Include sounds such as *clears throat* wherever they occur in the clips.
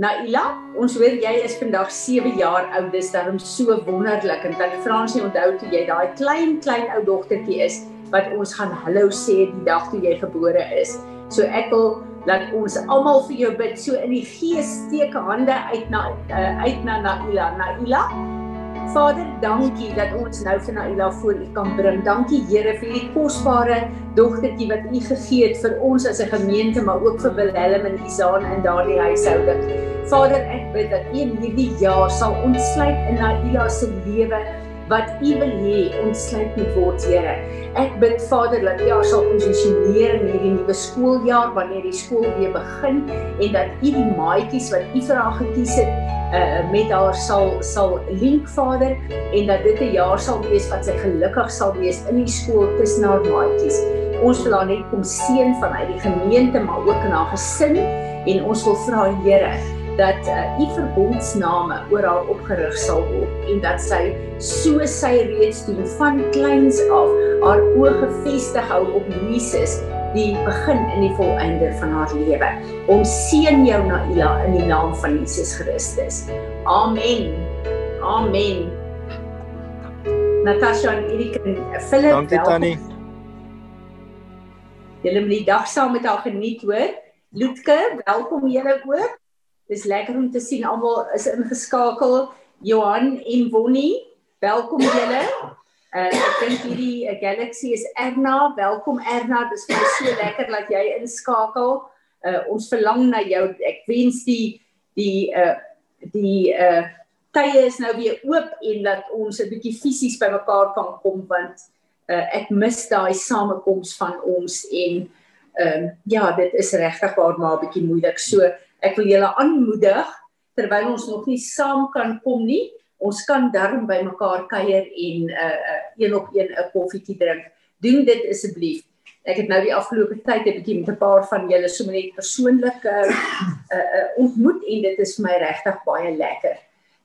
Naila, ons weet jy is vandag 7 jaar oud. Dis daarom so wonderlik en dan Fransie onthou toe jy daai klein klein ou dogtertjie is wat ons gaan hallo sê die dag toe jy gebore is. So ek wil laat ons almal vir jou bid. So in die gees steek hande uit na uh, uit na Naila. Naila. Vader, dankie dat ons nou vir Naila voor U kan bring. Dankie Here vir hierdie kosbare dogtertjie wat U gegee het vir ons as 'n gemeente, maar ook vir Willem en Isaan in daardie huishouding. Vader, ek bid dat U hierdie jaar sal ontsluit in Naila se lewe wat U wil hê ontsluit moet word, Here. Ek bid Vader dat U haar sal posisioneer in hierdie nuwe skooljaar wanneer die skool weer begin en dat U die maatjies wat U vir haar gekies het, uh met haar sal sal link Vader en dat dit 'n jaar sal wees wat sy gelukkig sal wees in die skool tussen haar maatjies. Ons wil haar net kom seën vanuit die gemeente maar ook in haar gesin en ons wil vra Here dat uh, u verbondsname oor haar opgerig sal word en dat sy soos sy reeds doen van kleins af haar oë gefestig hou op Jesus die begin en die volëinde van haar lewe. Ons seën jou Naila in die naam van Jesus Christus. Amen. Amen. Natasha en Erika en Philip. Dankie Tannie. Julle moet die dag saam met haar geniet hoor. Loetke, welkom julle ook. Dis lekker om te sien almal is ingeskakel. Johan en Bonnie, welkom julle. Uh, ek dink hierdie uh, Galaxy is Erna. Welkom Erna. Dis vir my so lekker dat jy inskakel. Uh, ons verlang na jou. Ek wens die die uh die uh tye is nou weer oop en dat ons 'n bietjie fisies bymekaar kan kom want uh ek mis daai samekoms van ons en ehm uh, ja, dit is regtig waar maar 'n bietjie moeilik. So ek wil julle aanmoedig terwyl ons nog nie saam kan kom nie, ons kan darm by mekaar kuier en 'n uh, uh, een op een 'n koffietjie drink. Doen dit asseblief. Ek het nou die afgelope tyd 'n bietjie met 'n paar van julle sommer net persoonlik uh, uh, uh, ontmoet en dit is vir my regtig baie lekker.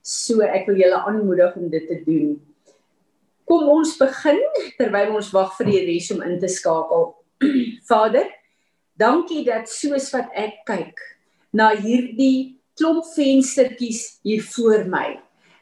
So ek wil julle aanmoedig om dit te doen. Kom ons begin terwyl ons wag vir die res om in te skakel. *clears throat* Vader, dankie dat soos wat ek kyk, na hierdie klomp venstertjies hier voor my.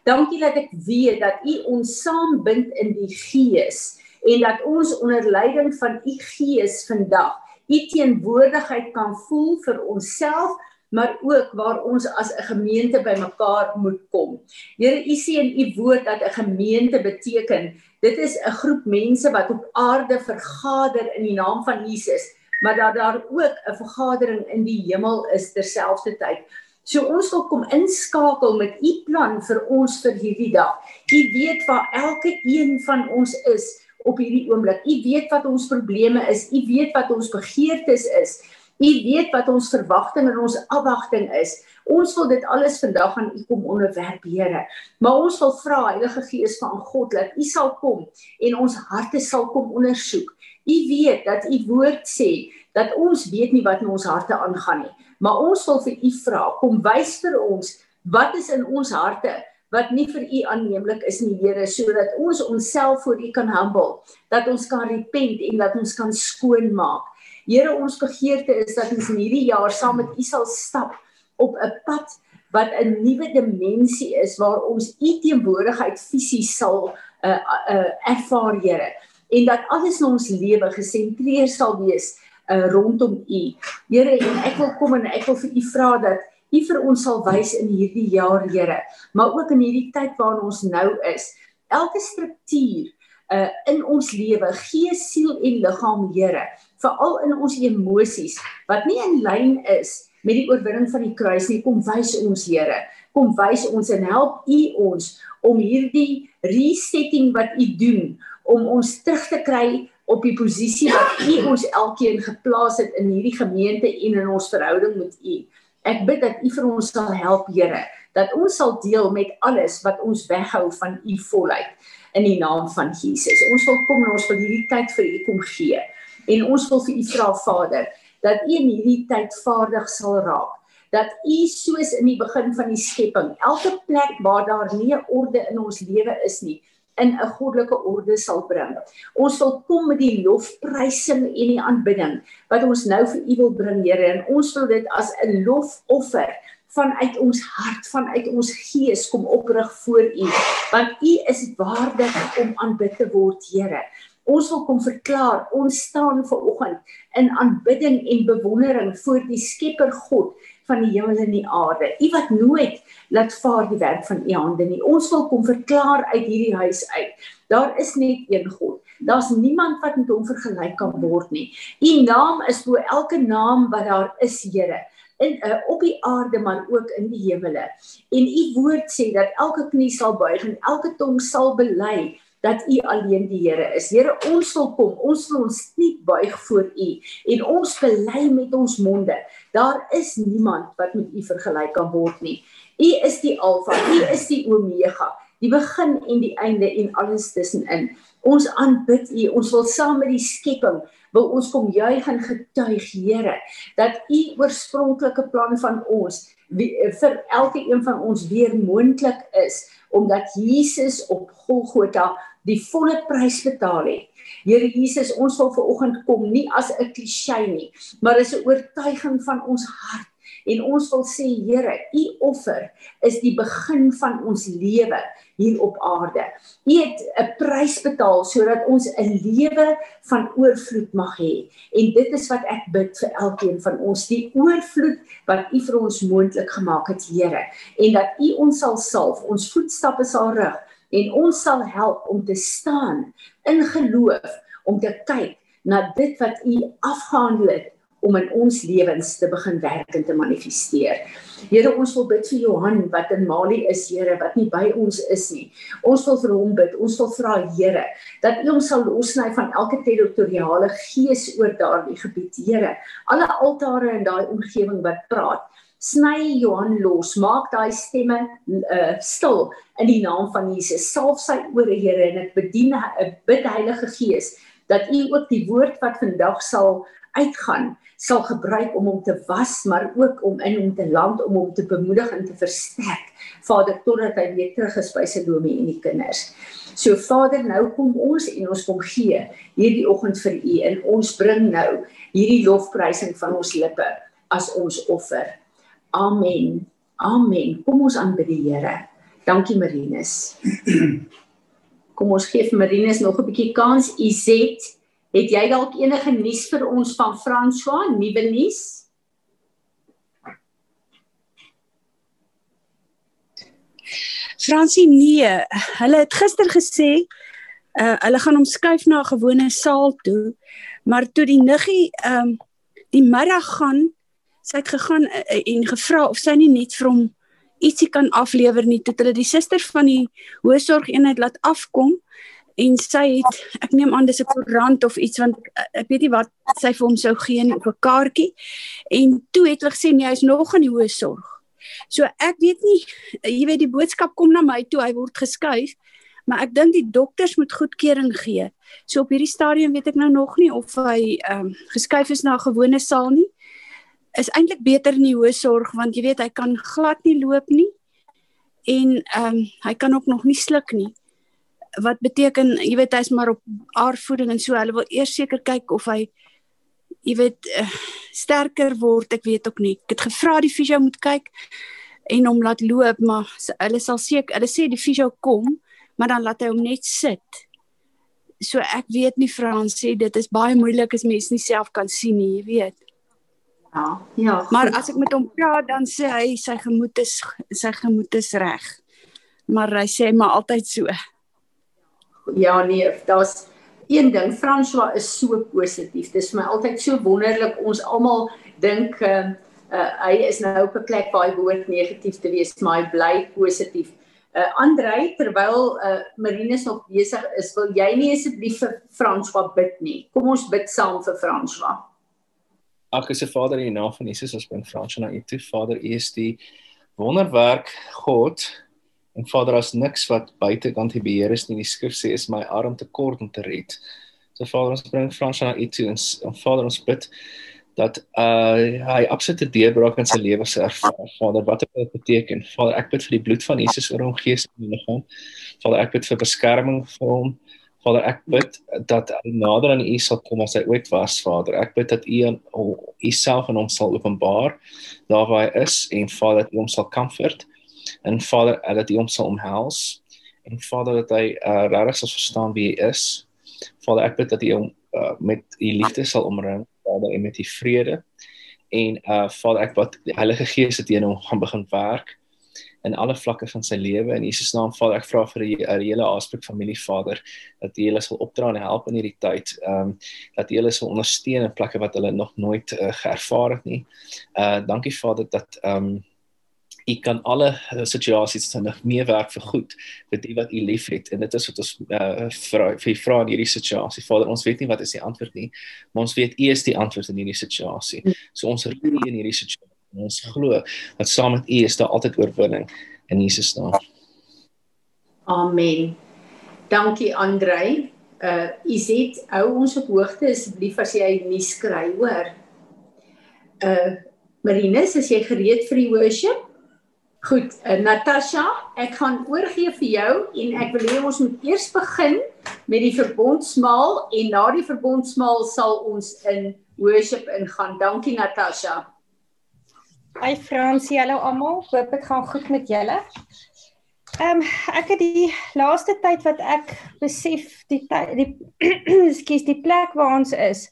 Dankie dat ek weet dat U ons saambind in die Gees en dat ons onder leiding van U Gees vandag U teenwoordigheid kan voel vir onsself maar ook waar ons as 'n gemeente bymekaar moet kom. Here, U sê in U woord dat 'n gemeente beteken dit is 'n groep mense wat op aarde vergader in die naam van Jesus maar dat daar ook 'n vergadering in die hemel is terselfdertyd. So ons wil kom inskakel met u plan vir ons vir hierdie dag. U weet waar elke een van ons is op hierdie oomblik. U weet wat ons probleme is. U weet wat ons begeertes is. U weet wat ons verwagting en ons afwagting is. Ons wil dit alles vandag aan U kom onderwerp, Here. Maar ons wil vra Heilige Gees van God dat U sal kom en ons harte sal kom ondersoek. U weet dat u woord sê dat ons weet nie wat in ons harte aangaan nie. Maar ons wil vir u vra, kom wys vir ons wat is in ons harte wat nie vir u aanneemlik is nie, Here, sodat ons onsself voor u kan humble, dat ons kan repent en dat ons kan skoon maak. Here, ons begeerte is dat ons in hierdie jaar saam met u sal stap op 'n pad wat 'n nuwe dimensie is waar ons u teenwoordigheid fisies sal uh, uh, ervaar, Here en dat alles in ons lewe gesentreer sal wees uh, rondom U. Here, en ek wil kom en ek wil vir U vra dat U vir ons sal wys in hierdie jaar, Here, maar ook in hierdie tyd waarin ons nou is. Elke struktuur uh in ons lewe, gees, siel en liggaam, Here, veral in ons emosies wat nie in lyn is met die oorwinning van die kruis nie, kom wys ons, Here. Kom wys ons en help U ons om hierdie resetting wat U doen om ons terug te kry op die posisie wat U ons elkeen geplaas het in hierdie gemeente en in ons verhouding met U. Ek bid dat U vir ons sal help, Here, dat ons sal deel met alles wat ons weghou van U volheid in die naam van Jesus. Ons wil kom en ons wil hierdie tyd vir U kom gee. En ons wil vir U vra, Vader, dat U in hierdie tyd vaardig sal raak dat u soos in die begin van die skepping elke plek waar daar nie orde in ons lewe is nie in 'n goddelike orde sal bring. Ons wil kom met die lofprysing en die aanbidding wat ons nou vir U wil bring, Here, en ons wil dit as 'n lofoffer vanuit ons hart, vanuit ons gees kom oprig voor U, want U is waardig om aanbid te word, Here. Ons wil kom verklaar, ons staan ver oggend in aanbidding en bewondering voor die Skepper God van die hemel en die aarde. U wat nooit laat vaar die werk van u hande nie. Ons wil kom verklaar uit hierdie huis uit. Daar is net een God. Daar's niemand wat met hom vergelyk kan word nie. U naam is bo elke naam wat daar is, Here in uh, op die aarde maar ook in die hemele. En u woord sê dat elke knie sal buig en elke tong sal bely dat u alleen die Here is. Here, ons wil kom, ons wil ons nie buig voor u en ons bely met ons monde. Daar is niemand wat met u vergelyk kan word nie. U is die Alfa, u is die Omega, die begin en die einde en alles tussenin. Ons aanbid u, ons wil saam met die skepping wil ons kom juig en getuig Here dat u oorspronklike plan van ons vir elke een van ons weer moontlik is omdat Jesus op Golgotha die volle prys betaal het. Here Jesus, ons wil ver oggend kom nie as 'n klise nie, maar as 'n oortuiging van ons hart. En ons wil sê Here, u offer is die begin van ons lewe hier op aarde. U het 'n prys betaal sodat ons 'n lewe van oorvloed mag hê. En dit is wat ek bid vir elkeen van ons, die oorvloed wat u vir ons moontlik gemaak het, Here, en dat u ons sal salf, ons voetstappe sal rig en ons sal help om te staan in geloof om te kyk na dit wat u afgehandel het om in ons lewens te begin werk en te manifesteer. Here, ons wil bid vir Johan wat in Mali is, Here, wat nie by ons is nie. Ons wil vir hom bid. Ons wil vra, Here, dat U hom sal losny van elke territoriale gees oor daardie gebied, Here. Alle altare in daai omgewing wat praat, sny Johan los, maak daai stemme uh, stil in die naam van Jesus. Salf sy ore, Here, en ek bedien 'n bid Heilige Gees dat U ook die woord wat vandag sal uitgaan sal gebruik om hom te was maar ook om in hom te land om hom te bemoedig en te versterk Vader totdat hy weer terug is by sy dome en die kinders. So Vader nou kom ons en ons kom gee hierdie oggend vir U en ons bring nou hierdie lofprysing van ons lippe as ons offer. Amen. Amen. Kom ons aanbid die Here. Dankie Marinus. Kom ons gee vir Marinus nog 'n bietjie kans. Izet, het jy dalk enige nuus vir ons van François, nuwe nuus? Fransie nee, hulle het gister gesê uh hulle gaan hom skuif na 'n gewone saal toe, maar toe die niggie ehm um, die middag gaan sy het gegaan uh, en gevra of sy nie net vir hom ietsie kan aflewer nie tot hulle die suster van die hoësorgeenheid laat afkom en sy het ek neem aan dis 'n koerant of iets want uh, ek weet nie wat sy vir hom sou gee nie op 'n kaartjie en toe het hulle gesê nee hy's nog in die hoësorg so ek weet nie jy weet die boodskap kom na my toe hy word geskuif maar ek dink die dokters moet goedkeuring gee. So op hierdie stadium weet ek nou nog nie of hy um, geskuif is na 'n gewone saal nie is eintlik beter in die hoë sorg want jy weet hy kan glad nie loop nie en ehm um, hy kan ook nog nie sluk nie. Wat beteken jy weet hy's maar op aardvoeding en so hulle wil eers seker kyk of hy jy weet uh, sterker word, ek weet ook nie. Ek het gevra die fisio moet kyk en hom laat loop, maar hulle sal seker hulle sê die fisio kom, maar dan laat hy hom net sit. So ek weet nie Frans sê dit is baie moeilik as mens nie self kan sien nie, jy weet. Ja, ja. Goed. Maar as ek met hom praat dan sê hy sy gemoed is sy gemoed is reg. Maar hy sê maar altyd so. Ja nee, daar's een ding, François is so positief. Dit is my altyd so wonderlik. Ons almal dink uh, uh hy is nou op 'n plek waar hy behoort negatief te wees, maar hy bly positief. Uh Andrei, terwyl uh Marinus nog besig is, wil jy nie asseblief vir François bid nie? Kom ons bid saam vir François. Ag, se Vader in die naam van Jesus ons bring Frans na U toe. Vader, U is die wonderwerk God. En Vader, as niks wat buitekant die beheer is nie, die skrif sê is my arm te kort om te red. So Vader, ons bring Frans na U toe en, en Vader, ons bid dat uh hy absolute deurbraak in sy lewe se ervaar. Vader, wat dit beteken. Vader, ek bid vir die bloed van Jesus oor hom gees en liggaam. Vader, ek bid vir beskerming vir hom. Vader, ek bid dat hy nader aan U sal kom as hy ooit was, Vader. Ek bid dat U aan U self aan hom sal openbaar daar waar hy is en Vader dat U hom sal comfort en Vader dat U hom sal omhels en Vader dat hy uh, regtig sal verstaan wie hy is. Vader, ek bid dat U hom uh, met U liefde sal omring, Vader, en met U vrede. En uh Vader, ek bid die Heilige Gees dat in hom gaan begin werk in alle vlakke van sy lewe in Jesus naam Vader ek vra vir die, die hele aspek familie Vader dat jy hulle sal opdra en help in hierdie tyd. Ehm um, dat jy hulle sal ondersteun in plekke wat hulle nog nooit uh, geervaar het nie. Uh dankie Vader dat ehm um, ek kan alle situasies dan nog meer werk vir goed vir die wat u liefhet. En dit is wat ons uh, vra vir in hierdie situasie. Vader ons weet nie wat is die antwoord nie maar ons weet u is die antwoord in hierdie situasie. So ons roep in hierdie situasie En ons glo dat saam met U is daar altyd oorwinning in Jesus naam. Amen. Dankie Andrei. Uh Iset, hou ons op hoogte asseblief as jy nuus kry, hoor. Uh Marinus, is jy gereed vir die worship? Goed, uh, Natasha, ek gaan oorgee vir jou en ek wil hê ons moet eers begin met die verbondsmaal en na die verbondsmaal sal ons in worship ingaan. Dankie Natasha. Hi Fransie, hallo almal. Hoop dit gaan goed met julle. Ehm um, ek het die laaste tyd wat ek besef die die *clears throat* skus die plek waar ons is.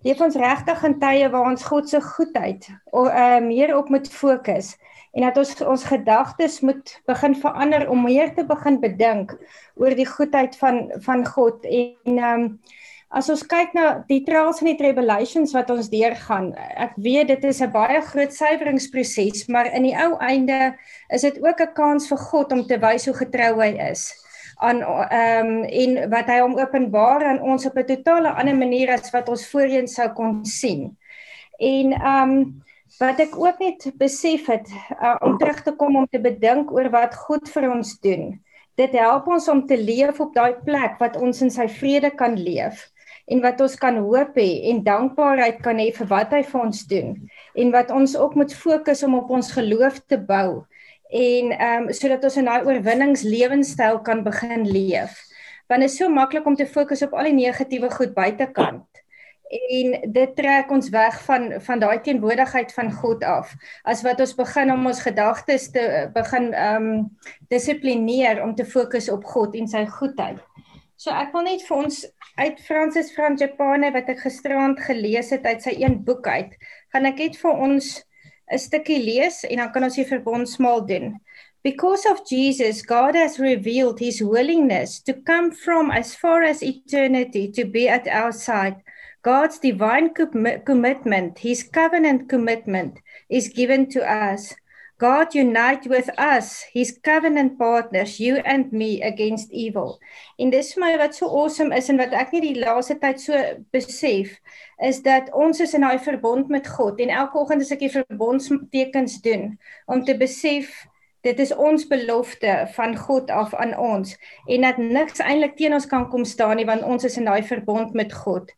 Leef ons regtig in tye waar ons God se goedheid ehm uh, meer op moet fokus en dat ons ons gedagtes moet begin verander om meer te begin bedink oor die goedheid van van God en ehm um, As ons kyk na die trials en die tribulations wat ons deurgaan, ek weet dit is 'n baie groot suiweringsproses, maar in die ou einde is dit ook 'n kans vir God om te wys hoe getrou hy is aan ehm um, en wat hy hom openbaar aan ons op 'n totale ander manier as wat ons voorheen sou kon sien. En ehm um, wat ek ook net besef het uh, om terug te kom om te bedink oor wat God vir ons doen. Dit help ons om te leef op daai plek wat ons in sy vrede kan leef en wat ons kan hoop hê en dankbaarheid kan hê vir wat hy vir ons doen en wat ons ook moet fokus om op ons geloof te bou en ehm um, sodat ons 'n daai oorwinningslewenstyl kan begin leef. Want dit is so maklik om te fokus op al die negatiewe goed buitekant en dit trek ons weg van van daai teenwoordigheid van God af as wat ons begin om ons gedagtes te begin ehm um, dissiplineer om te fokus op God en sy goedheid. So ek wil net vir ons uit Francis Frangipane wat ek gisterand gelees het uit sy een boek uit, gaan ek net vir ons 'n stukkie lees en dan kan ons hier verbondsmaal doen. Because of Jesus, God has revealed his willingness to come from as far as eternity to be at our side. God's divine com commitment, his covenant commitment, is given to us. God unite with us, his covenant partners, you and me against evil. En dis vir my wat so awesome is en wat ek nie die laaste tyd so besef is dat ons is in daai verbond met God en elke oggend as ek die verbondstekens doen om te besef dit is ons belofte van God af aan ons en dat niks eintlik teen ons kan kom staan nie want ons is in daai verbond met God.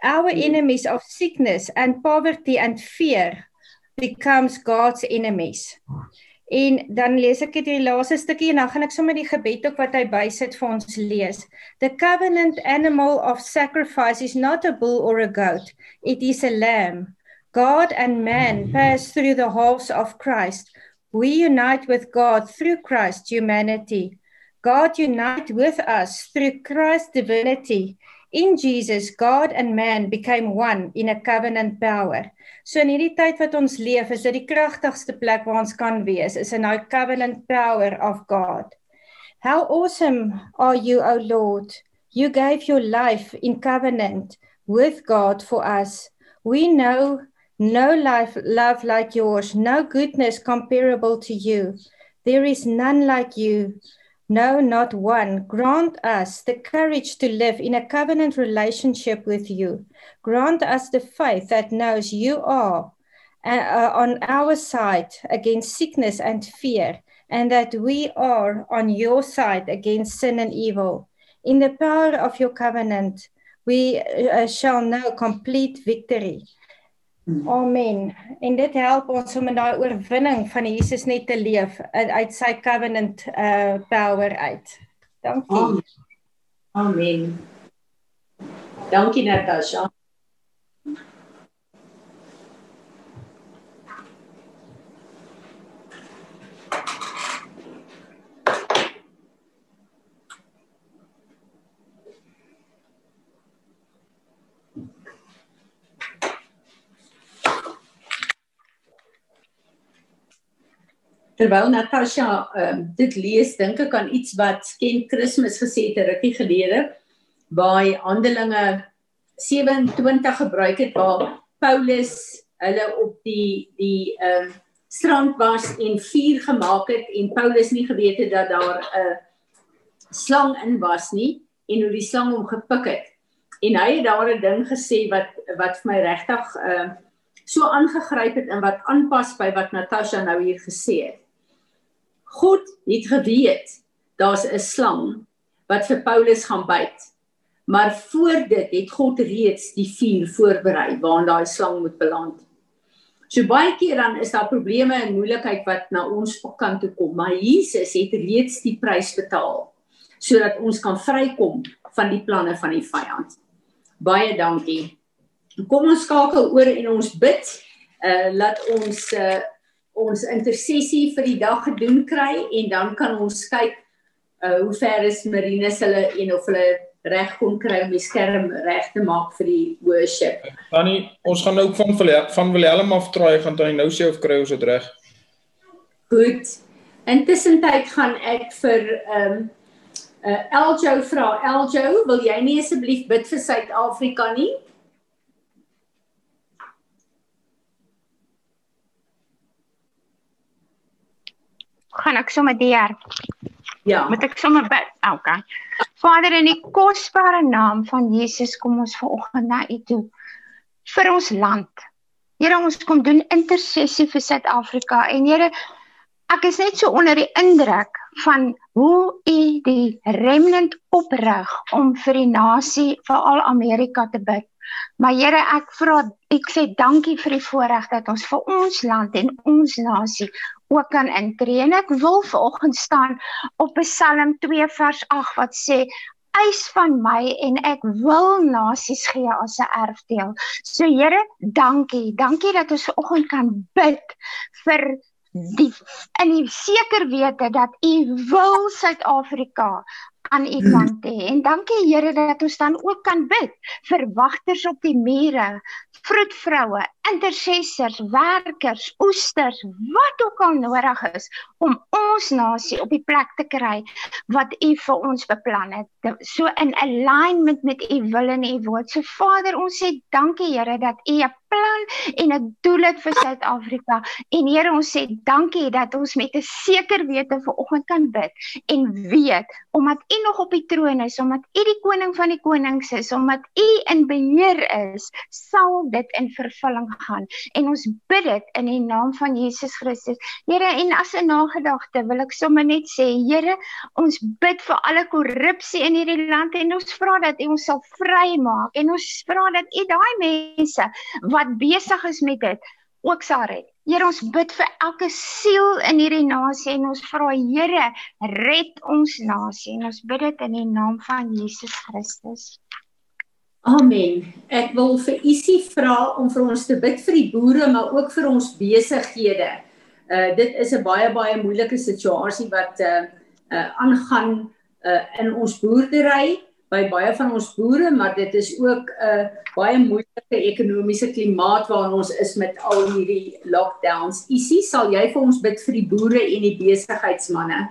Our enemies of sickness and poverty and fear becomes God's enemies. En dan lees ek dit die laaste stukkie en dan gaan ek sommer die gebed ook wat hy bysit vir ons lees. The covenant animal of sacrifice is not a bull or a goat, it is a lamb. God and man hmm. pass through the halves of Christ. We unite with God through Christ's humanity. God unite with us through Christ's divinity. In Jesus, God and man became one in a covenant power. So in hierdie tyd wat ons leef, is dit die kragtigste plek waar ons kan wees, is in our covenant power of God. How awesome are you, O Lord? You gave your life in covenant with God for us. We know no life love like yours, no goodness comparable to you. There is none like you. No, not one. Grant us the courage to live in a covenant relationship with you. Grant us the faith that knows you are uh, uh, on our side against sickness and fear, and that we are on your side against sin and evil. In the power of your covenant, we uh, shall know complete victory. Hmm. Amen. En dit help ons om in daai oorwinning van Jesus net te leef uit sy covenant uh power uit. Dankie. Amen. Dankie Natasha. Terwyl Natasha um, dit lees, dink ek aan iets wat Ken Christmas gesê het rukkie gelede by Handelinge 27 gebruik het waar Paulus hulle op die die ehm um, strand was en vuur gemaak het en Paulus nie geweet het dat daar 'n uh, slang in was nie en hoe die slang hom gepik het. En hy het daar 'n ding gesê wat wat vir my regtig ehm uh, so aangegryp het en wat aanpas by wat Natasha nou hier gesê het. God het geweet daar's 'n slang wat vir Paulus gaan byt. Maar voor dit het God reeds die vuur voorberei waarin daai slang moet beland. So baie keer dan is daar probleme en moeilikheid wat na ons kant toe kom, maar Jesus het reeds die prys betaal sodat ons kan vrykom van die planne van die vyand. Baie dankie. Kom ons skakel oor en ons bid. Uh laat ons uh ons intersessie vir die dag gedoen kry en dan kan ons kyk uh hoe ver is Marinus hulle en of hulle reg kon kry om die skerm reg te maak vir die worship. Tannie, ons gaan nou van van Willem af traai gaan tannie nou sê of kry ons dit reg. Goed. Intussen tyd gaan ek vir ehm um, uh Eljo vra Eljo, wil jy nie asseblief bid vir Suid-Afrika nie? Gaan ek sommer deur. Ja. Moet ek sommer bid? Okay. Vader in die kosbare naam van Jesus kom ons vanoggend na U toe vir ons land. Here ons kom doen intersessie vir Suid-Afrika en Here ek is net so onder die indruk van hoe U die remnant oprig om vir die nasie veral Amerika te bid. Maar Here, ek vra ek sê dankie vir die voorreg dat ons vir ons land en ons nasie ook kan intree. En ek wil vanoggend staan op Psalm 2 vers 8 wat sê eis van my en ek wil nasies gee as 'n erfdeel. So Here, dankie. Dankie dat ons vanoggend kan bid vir die in die seker wete dat U wil Suid-Afrika aan u kant hê. En dankie Here dat ons dan ook kan bid vir wagters op die mure, vroedvroue, intercessors, werkers, oesters, wat ook al nodig is om ons nasie op die plek te kry wat u vir ons beplan het. So in alignment met u wil en u woord. So Vader, ons sê dankie Here dat u 'n plan en 'n doel het vir Suid-Afrika. En Here, ons sê dankie dat ons met 'n seker wete vanoggend kan bid en weet omdat U nog op die troon is, omdat U die koning van die konings is, omdat U in beheer is, sal dit in vervulling gaan. En ons bid dit in die naam van Jesus Christus. Here, en as 'n nagedagte wil ek sommer net sê, Here, ons bid vir alle korrupsie in hierdie land en ons vra dat U ons sal vrymaak en ons vra dat U daai mense wat besig is met dit ook sal red. Here ons bid vir elke siel in hierdie nasie en ons vra Here red ons nasie en ons bid dit in die naam van Jesus Christus. Amen. Ek wil vir Isie vra om vir ons te bid vir die boere maar ook vir ons besighede. Uh dit is 'n baie baie moeilike situasie wat uh uh aangaan uh in ons boerdery by baie van ons boere, maar dit is ook 'n uh, baie moeilike ekonomiese klimaat waarin ons is met al hierdie lockdowns. Isie, sal jy vir ons bid vir die boere en die besigheidsmande?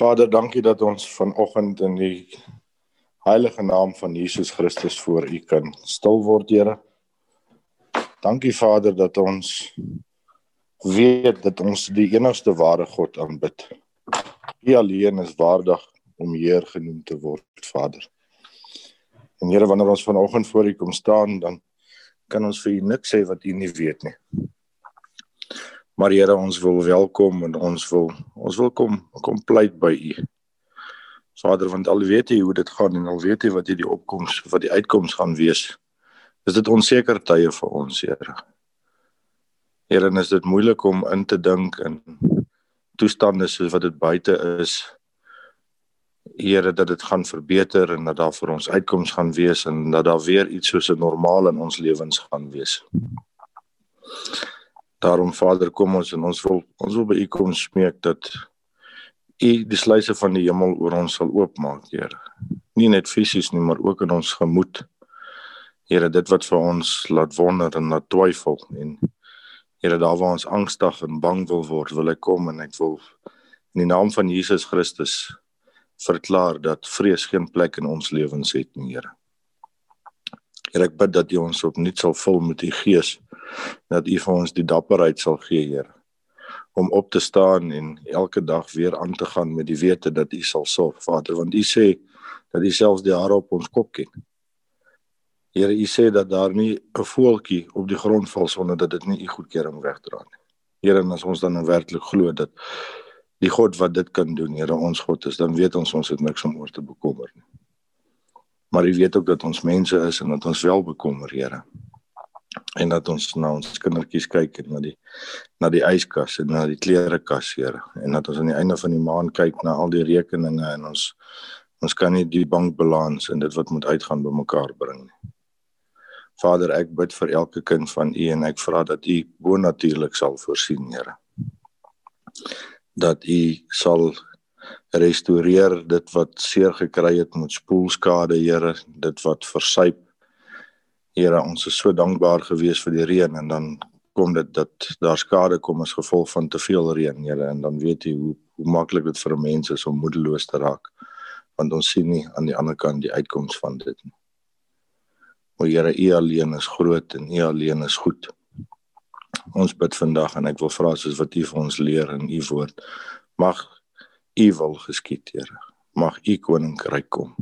Vader, dankie dat ons vanoggend in die heilige naam van Jesus Christus voor U kan stil word, Here. Dankie Vader dat ons weet dat ons die enigste ware God aanbid. U alleen is waardig om Heer genoem te word, Vader. En Here, wanneer ons vanoggend voor U kom staan, dan kan ons vir U niks sê wat U nie weet nie. Maar Here, ons wil welkom en ons wil ons wil kom kom pleit by U. Vader, want al weet U hoe dit gaan en al weet U wat hierdie opkoms wat die uitkoms gaan wees Is dit onseker tye vir ons, Here? Here, en is dit moeilik om in te dink in toestande soos wat dit buite is? Here, dat dit gaan verbeter en dat daar vir ons uitkoms gaan wees en dat daar weer iets soos 'n normaal in ons lewens gaan wees. Daarom Vader, kom ons en ons wil ons wil by U kom smeek dat U die sluise van die hemel oor ons sal oopmaak, Here. Nie net fisies nie, maar ook in ons gemoed. Here, dit wat vir ons laat wonder en laat twyfel en Here, daar waar ons angstig en bang wil word, wil ek kom en ek wil in die naam van Jesus Christus verklaar dat vrees geen plek in ons lewens het nie, Here. Here, ek bid dat U ons opnuut sal vul met U Gees, dat U vir ons die dapperheid sal gee, Here, om op te staan en elke dag weer aan te gaan met die wete dat U sal sorg, Vader, want U sê dat U selfs die hare op ons kop ken. Here, U sê dat daar nie 'n voeltjie op die grond val sonder dat dit nie U goedkeuring wegdra nie. Here, as ons dan nou werklik glo dat die God wat dit kan doen, Here, ons God is, dan weet ons ons het niks om oor te bekommer nie. Maar U weet ook dat ons mense is en dat ons wel bekommer, Here. En dat ons na ons kindertjies kyk en na die na die yskas en na die klerekas, Here, en dat ons aan die einde van die maand kyk na al die rekeninge en ons ons kan nie die bankbalans en dit wat moet uitgaan bymekaar bring nie. Vader, ek bid vir elke kind van U en ek vra dat U bonatuurlik sal voorsien, Here. Dat u sal restoreer dit wat seer gekry het met spoelskade Here dit wat versuip. Here ons is so dankbaar gewees vir die reën en dan kom dit dat daar skade kom as gevolg van te veel reën Here en dan weet u hoe hoe maklik dit vir mense is om moedeloos te raak want ons sien nie aan die ander kant die uitkoms van dit nie O Here u alleen is groot en u alleen is goed Ons bid vandag en ek wil vra soos wat U vir ons leer in U woord. Mag U wil geskied, Here. Mag U koninkryk kom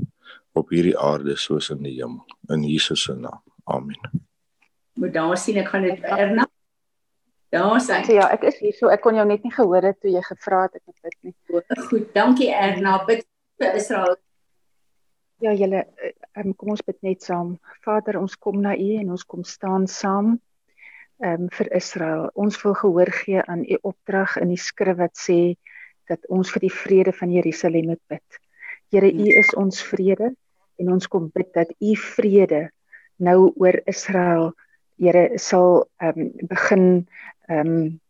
op hierdie aarde soos in die hemel in Jesus se naam. Amen. Moet daar sien ek gaan dit Erna. Daar sê. Ja, ek is hier so ek kon jou net nie gehoor het toe jy gevra het ek bid nie. Goed, dankie Erna. Bid vir Israel. Ja, julle um, kom ons bid net saam. Vader, ons kom na U en ons kom staan saam ehm um, vir Israel. Ons wil gehoor gee aan u opdrag in die skrif wat sê dat ons vir die vrede van Jerusalem moet bid. Here, u is ons vrede en ons kom bid dat u vrede nou oor Israel Here sal ehm um, begin ehm um,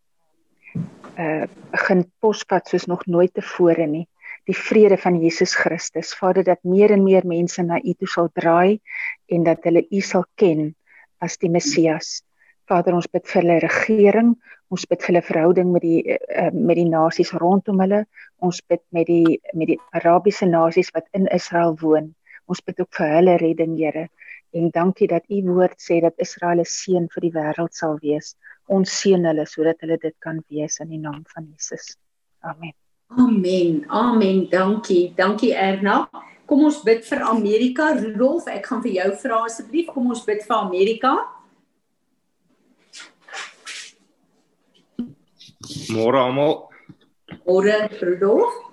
uh begin posvat soos nog nooit tevore nie die vrede van Jesus Christus Vader dat meer en meer mense na U toe sal draai en dat hulle U sal ken as die Messias. Vader, ons bid vir hulle regering, ons bid vir hulle verhouding met die uh, met die nasies rondom hulle. Ons bid met die met die Arabiese nasies wat in Israel woon. Ons bid ook vir hulle redding, Here. En dankie dat u woord sê dat Israel 'n seën vir die wêreld sal wees. Ons seën hulle sodat hulle dit kan wees in die naam van Jesus. Amen. Amen. Amen. Dankie. Dankie Erna. Kom ons bid vir Amerika. Rudolf, ek gaan vir jou vra asseblief. Kom ons bid vir Amerika. Môre almal. Môre Rudolf.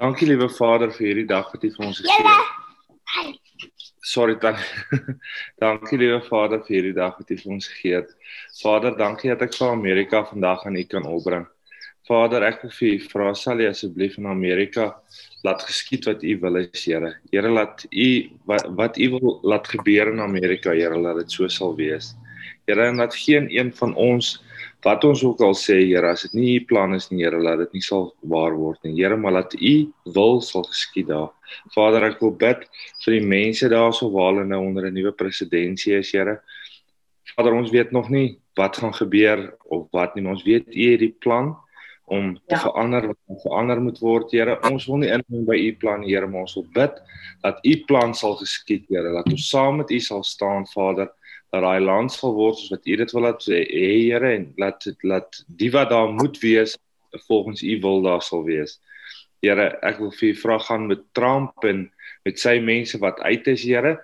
Dankie liewe Vader vir hierdie dag wat U vir ons gegee het. Sorry dan. *laughs* dankie liewe Vader vir hierdie dag wat U vir ons gegee het. Vader, dankie dat ek vir Amerika vandag aan U kan opbring. Vader, ek wil vir U vra sal U asseblief in Amerika laat geskied wat U wil is, Here. Here laat U wat, wat U wil laat gebeur in Amerika, Here, laat dit so sal wees. Here, en dat geen een van ons wat ons ook al sê Here, as dit nie u plan is nie Here, laat dit nie sal waar word nie. Here, maar laat u wil sal geskied daar. Vader, ek wil bid vir die mense daarso waar hulle nou onder 'n nuwe presidentsie is, Here. Vader, ons weet nog nie wat gaan gebeur of wat nie, maar ons weet u het die plan om te ja. verander wat verander moet word, Here. Ons wil nie inmeng by u plan, Here, maar ons wil bid dat u plan sal geskied, Here. Dat ons saam met u sal staan, Vader dat daai land sal word soos wat U dit wil laat hê Here en laat laat die wat daar moet wees volgens U wil daar sal wees. Here, ek wil vir U vra gaan met Trump en met sy mense wat uit is, Here,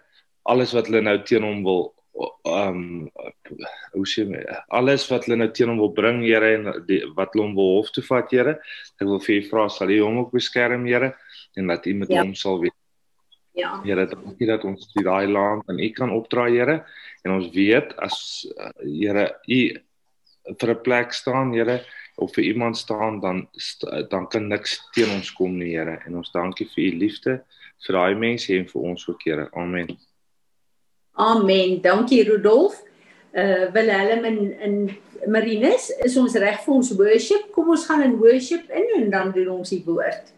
alles wat hulle nou teen hom wil um, hoe sê my alles wat hulle nou teen hom wil bring, Here en die, wat hulle hom wil hof toe vat, Here. Ek wil vir U vra sal U hom ook beskerm, Here, en dat U met ja. hom sal wees. Ja. Here, dankie dat ons die daai land aan U kan opdra, Here. En ons weet as Here U vir 'n plek staan, Here, of vir iemand staan, dan dan kan niks teen ons kom nie, Here. En ons dankie vir U liefde vir daai mense en vir ons ook, Here. Amen. Amen. Dankie Rudolf. Uh Willem en en Marinus, is ons reg vir ons worship? Kom ons gaan in worship in en dan doen ons die woord.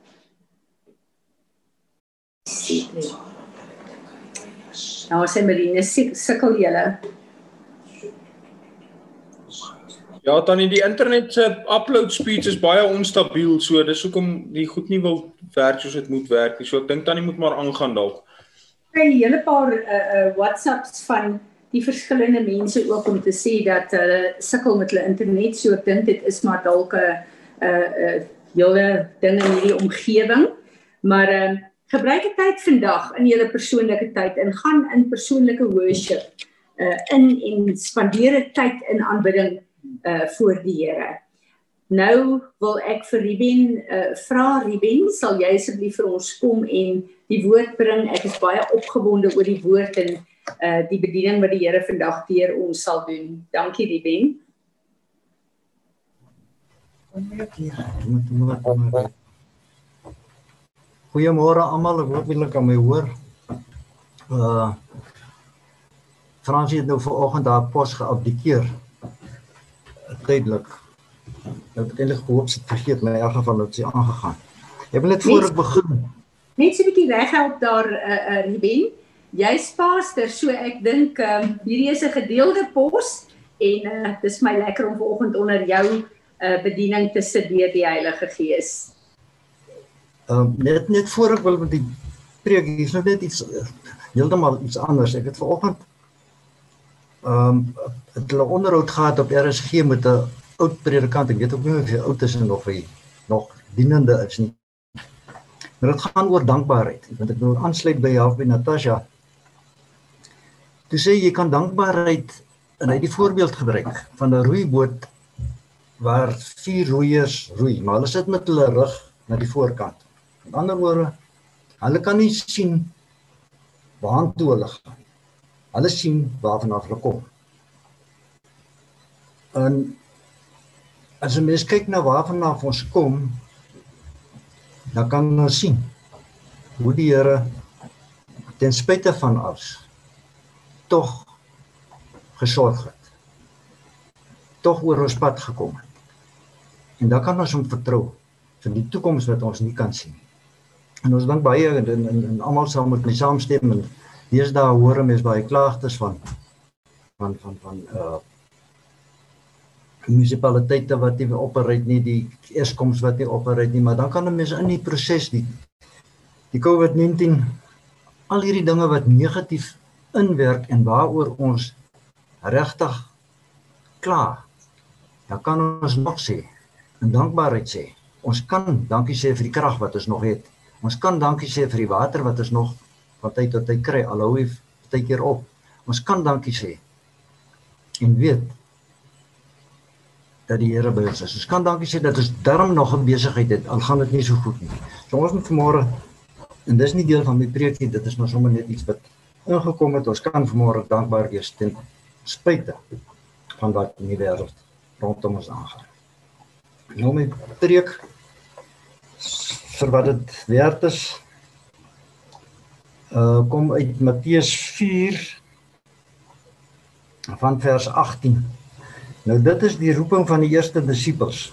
Nou sê Marinus, sukkel julle. Ja, tannie, die internet se upload speeds is baie onstabiel, so dis hoekom die goed nie wil werk soos dit moet werk nie. So ek dink tannie moet maar aangaan dalk. Kry 'n hele paar uh, uh WhatsApps van die verskillende mense ook om te sê dat hulle sukkel met hulle internet. So ek dink dit is maar dalk 'n 'n 'n hele ding in hierdie omgewing. Maar ehm uh, gebruik die tyd vandag in julle persoonlike tyd en gaan in persoonlike worship uh in en spandeer tyd in aanbidding uh voor die Here. Nou wil ek vir Ruben uh vra Ruben, sal jy asseblief vir ons kom en die woord bring. Ek is baie opgewonde oor die woord en uh die bediening wat die Here vandag deur ons sal doen. Dankie Ruben. Goeiemôre almal, ek hoop julle kan my hoor. Uh Fransie het nou vanoggend haar pos geabdikeer. Tydelik. Nou het ek eintlik gehoop sy het vergeet, maar in elk geval het sy aangegaan. Ek wil net voor ek begin. Net so 'n bietjie reghelp daar uh uh Ruben. Jy's pastor, so ek dink ehm um, hierdie is 'n gedeelde pos en uh dis my lekker om vanoggend onder jou uh bediening te sit deur die Heilige Gees. Ehm um, net net voor ek wil met die preek, hier's nou net iets uh, heeltemal iets anders. Ek het vanoggend ehm um, hulle onderhoud gehad op RSG met 'n oud predikant. Ek weet ook nie of hy oud is en of hy nog dienende is nie. Maar dit gaan oor dankbaarheid. Want ek wil aansluit by half by Natasha. Toe sê jy kan dankbaarheid en hy het die voorbeeld gebruik van 'n roeiboot waar vier roeiers roei, maar hulle sit met hulle rug na die voorkant. Met ander woorde, hulle kan nie sien waartoe hulle gaan. Hulle sien waarvan af hulle kom. En as 'n mens kyk na waarvan af ons kom, dan kan ons sien hoe die Here ten spyte van alles tog gesorg het. Tog oor ons pad gekom het. En dan kan ons hom vertrou vir die toekoms wat ons nie kan sien nie. En ons dink baie en en, en, en almal sal met my saamstem en deesdae hoor mense baie klaagtes van van van van uh munisipaliteite wat nie operate nie, die Eskoms wat nie operate nie, maar dan kan 'n mens in die proses die die COVID-19 al hierdie dinge wat negatief inwerk en waaroor ons regtig kla. Dan kan ons nog sê en dankbaarheid sê. Ons kan dankie sê vir die krag wat ons nog het. Ons kan dankie sê vir die water wat ons nog van tyd tot tyd kry. Alhou hy baie keer op. Ons kan dankie sê. En weet dat die Here by ons is. Ons kan dankie sê dat ons darm nog 'n besigheid het al gaan dit nie so goed nie. So ons moet vanmôre en dis nie deel van my preek nie, dit is maar sommer net iets wat ingekom het. Ons kan vanmôre dankbaar wees ten spyte van wat in die wêreld rondom ons aangaan. Nou my preek vir wat dit werd is uh kom uit Matteus 4 van vers 18. Nou dit is die roeping van die eerste disippels.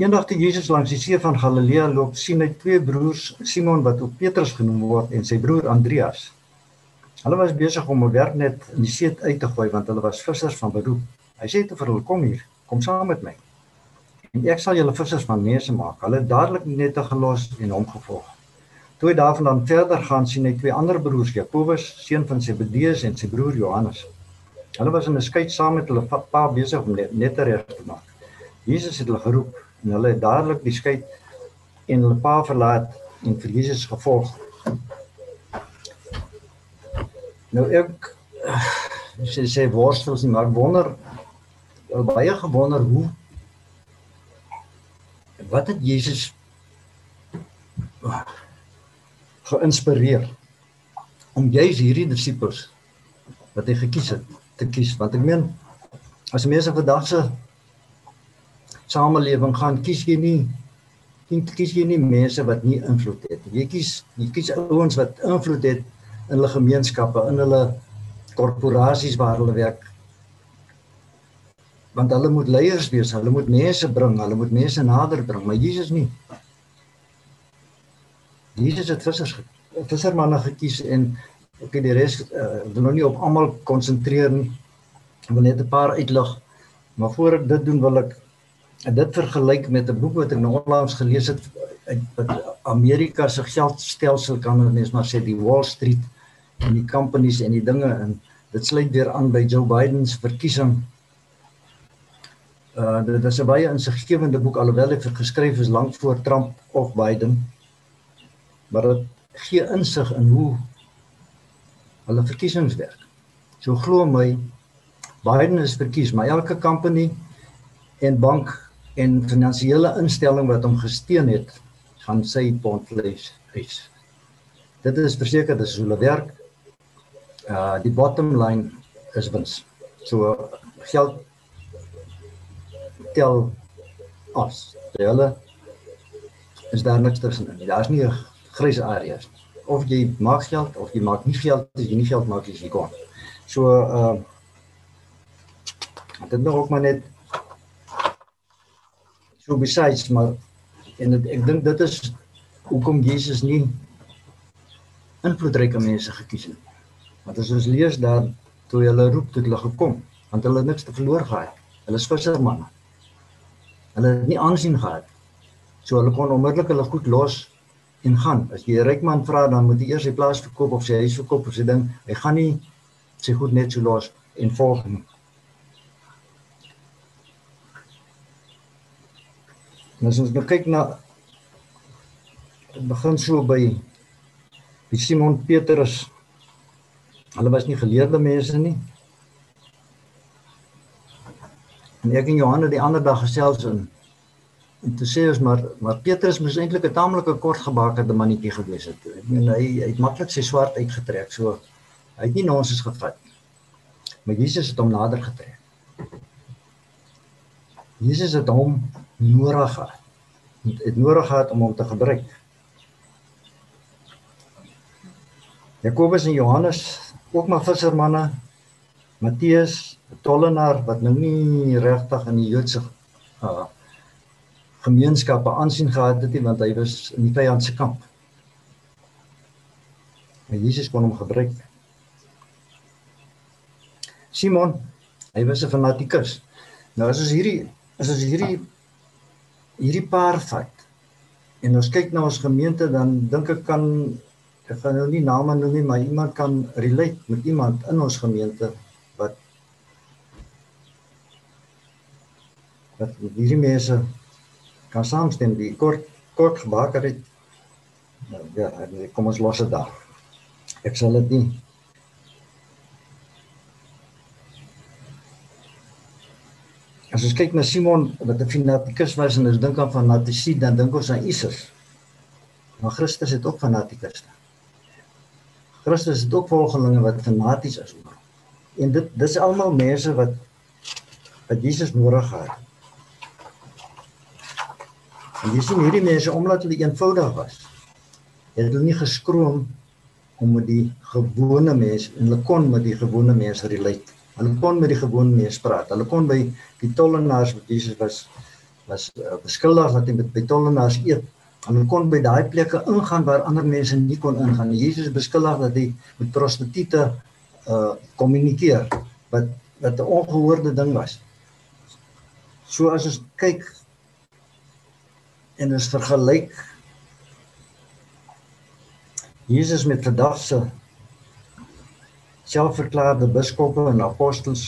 Eendag toe Jesus langs die see van Galilea loop, sien hy twee broers, Simon wat ook Petrus genoem word en sy broer Andreas. Hulle was besig om 'n werknet in die see uit te gooi want hulle was vissers van beroep. Hy sê toe vir hulle: "Kom hier, kom saam met my. En ek sal julle vissers van mense maak." Hulle het dadelik die nette gelos en hom gevolg. Toe hy daarvandaan verder gaan, sien hy twee ander broers, Jakobus, seun van Zebedeus en sy broer Johannes. Hulle was in 'n skei saam met hulle pa besig om net, net reg te maak. Jesus het hulle geroep en hulle het dadelik die skei en hulle pa verlaat en vir Jesus gevolg. Nou ek *sighs* sê sê worstels nie, maar wonder baie gewonder hoe wat het Jesus geïnspireer om juis hierdie disippels wat hy gekies het te kies. Want ek meen as mense vandag se samelewing gaan kies jy nie kies jy nie mense wat nie invloed het jy kies jy kies ouens wat invloed het in hulle gemeenskappe in hulle korporasies waar hulle werk. Want hulle moet leiers wees, hulle moet mense bring, hulle moet mense nader bring, maar Jesus nie. Jesus het vissers vissermanne gekies en ek het die res uh, wil nou nie op almal konsentreer nie. Ek wil net 'n paar uitlig. Maar voor ek dit doen wil ek dit vergelyk met 'n boek wat ek nou onlangs gelees het uit Amerika se geldstelsel kan mens maar sê die Wall Street en die companies en die dinge en dit sluit weer aan by Joe Biden se verkiesing. Uh dit is 'n baie insiggewende boek alhoewel dit geskryf is lank voor Trump of Biden. Maar dit gee insig in hoe hulle verkiesings werk. So glo my Biden is verkies, maar elke company en bank en finansiële instelling wat hom gesteun het, gaan sy pondvleis eis. Dit is verseker dis hoe hulle werk uh die bottom line is wins. So geld tel as. Hulle is daar niks tussenin. Daar's nie 'n grys areas nie. Of jy maak geld of jy maak nie geld, as jy nie geld maak as jy kon. So uh dit nou ook maar net so besides maar en het, ek dink dit is hoekom Jesus nie invloedryke mense gekies het. Want as ons lees daar toe hulle roep tot hulle gekom, want hulle niks te verloor gehad. Hulle is vissermanne. Hulle het nie aansien gehad. So hulle kon onmiddellik hulle goed los en gaan. As jy 'n ryk man vra, dan moet hy eers sy plaas verkoop of sy huis verkoop of sy ding. Hy gaan nie sy goed net so los en volg nie. Ons nou kyk na begin so by die Simon Petrus Hulle was nie geleerde mense nie. En ek en Johannes die ander dag gesels in en toe sê ons maar maar Petrus moes eintlik 'n taamlike kort gebakerde mannetjie gewees het. Ek meen hy hy het maklik sy swaard uitgetrek. So hy het nie nonsens gevat nie. Maar Jesus het hom nader getrek. Jesus het hom nodig gehad. Het nodig gehad om hom te gebruik. Jakobus en Johannes ook maar vissermanne Matteus, 'n tollenaar wat nou nie regtig in die Joodse uh gemeenskappe aansien gehad het nie want hy was in die vyand se kamp. Maar Jesus kon hom gebruik. Simon, hy was 'n fanatikus. Nou as ons hierdie as ons hierdie hierdie paar vat en ons kyk na ons gemeente dan dink ek kan ek gaan nou nie name noem nie, maar iemand kan relate met iemand in ons gemeente wat wat hierdie mense kan saamstem die kort kort gebaker het. Ja, kom ons los dit daar. Ek sal dit nie As ons kyk na Simon wat 'n fanatikus was en ons dink aan fanatisie, dan dink ons aan Isus. Maar Christus het ook fanatikus. Christus het ook volgelinge wat fanaties is oor. En dit dis almal mense wat wat Jesus nodig het. En jy sien hierdie mense omdat hulle eenvoudig was. Het hulle nie geskroom om met die gewone mense en hulle kon met die gewone mense relate. Hulle kon met die gewone mense praat. Hulle kon by die tollenaars wat Jesus was was uh, beskuldig dat hy met by tollenaars eet hulle kon by daai plekke ingaan waar ander mense nie kon ingaan. Jesus beskuldig dat hy met prostituie uh kommunikeer wat wat 'n ongehoorde ding was. So as ons kyk en ons vergelyk Jesus met vandag se selfverklaarde biskoppe en apostels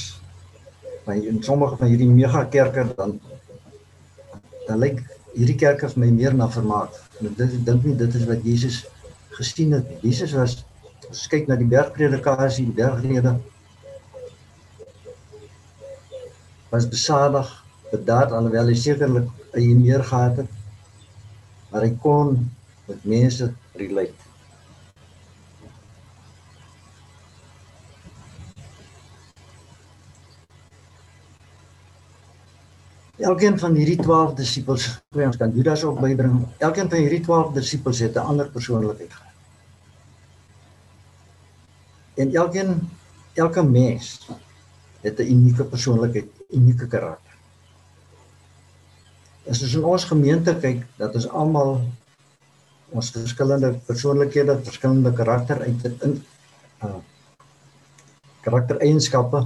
by in sommige van hierdie megakerke dan dan lyk hierdie kerk het my meer na vermaak. En dit ek dink nie dit is wat Jesus gesien het nie. Jesus was as kyk na die bergpredikasie, die bergrede was besadig, bedaard alhoewel hy sekerlik hy meer gehad het maar hy kon met mense relate. Elkeen van hierdie 12 disippels, ons kan Judas ook bybring. Elkeen van hierdie 12 disippels het 'n ander persoonlikheid gehad. En elkeen elke mens het 'n unieke persoonlikheid, unieke karakter. As ons ons gemeente kyk, dat is almal ons verskillende persoonlikhede, verskillende karakter uit in uh karaktereienskappe.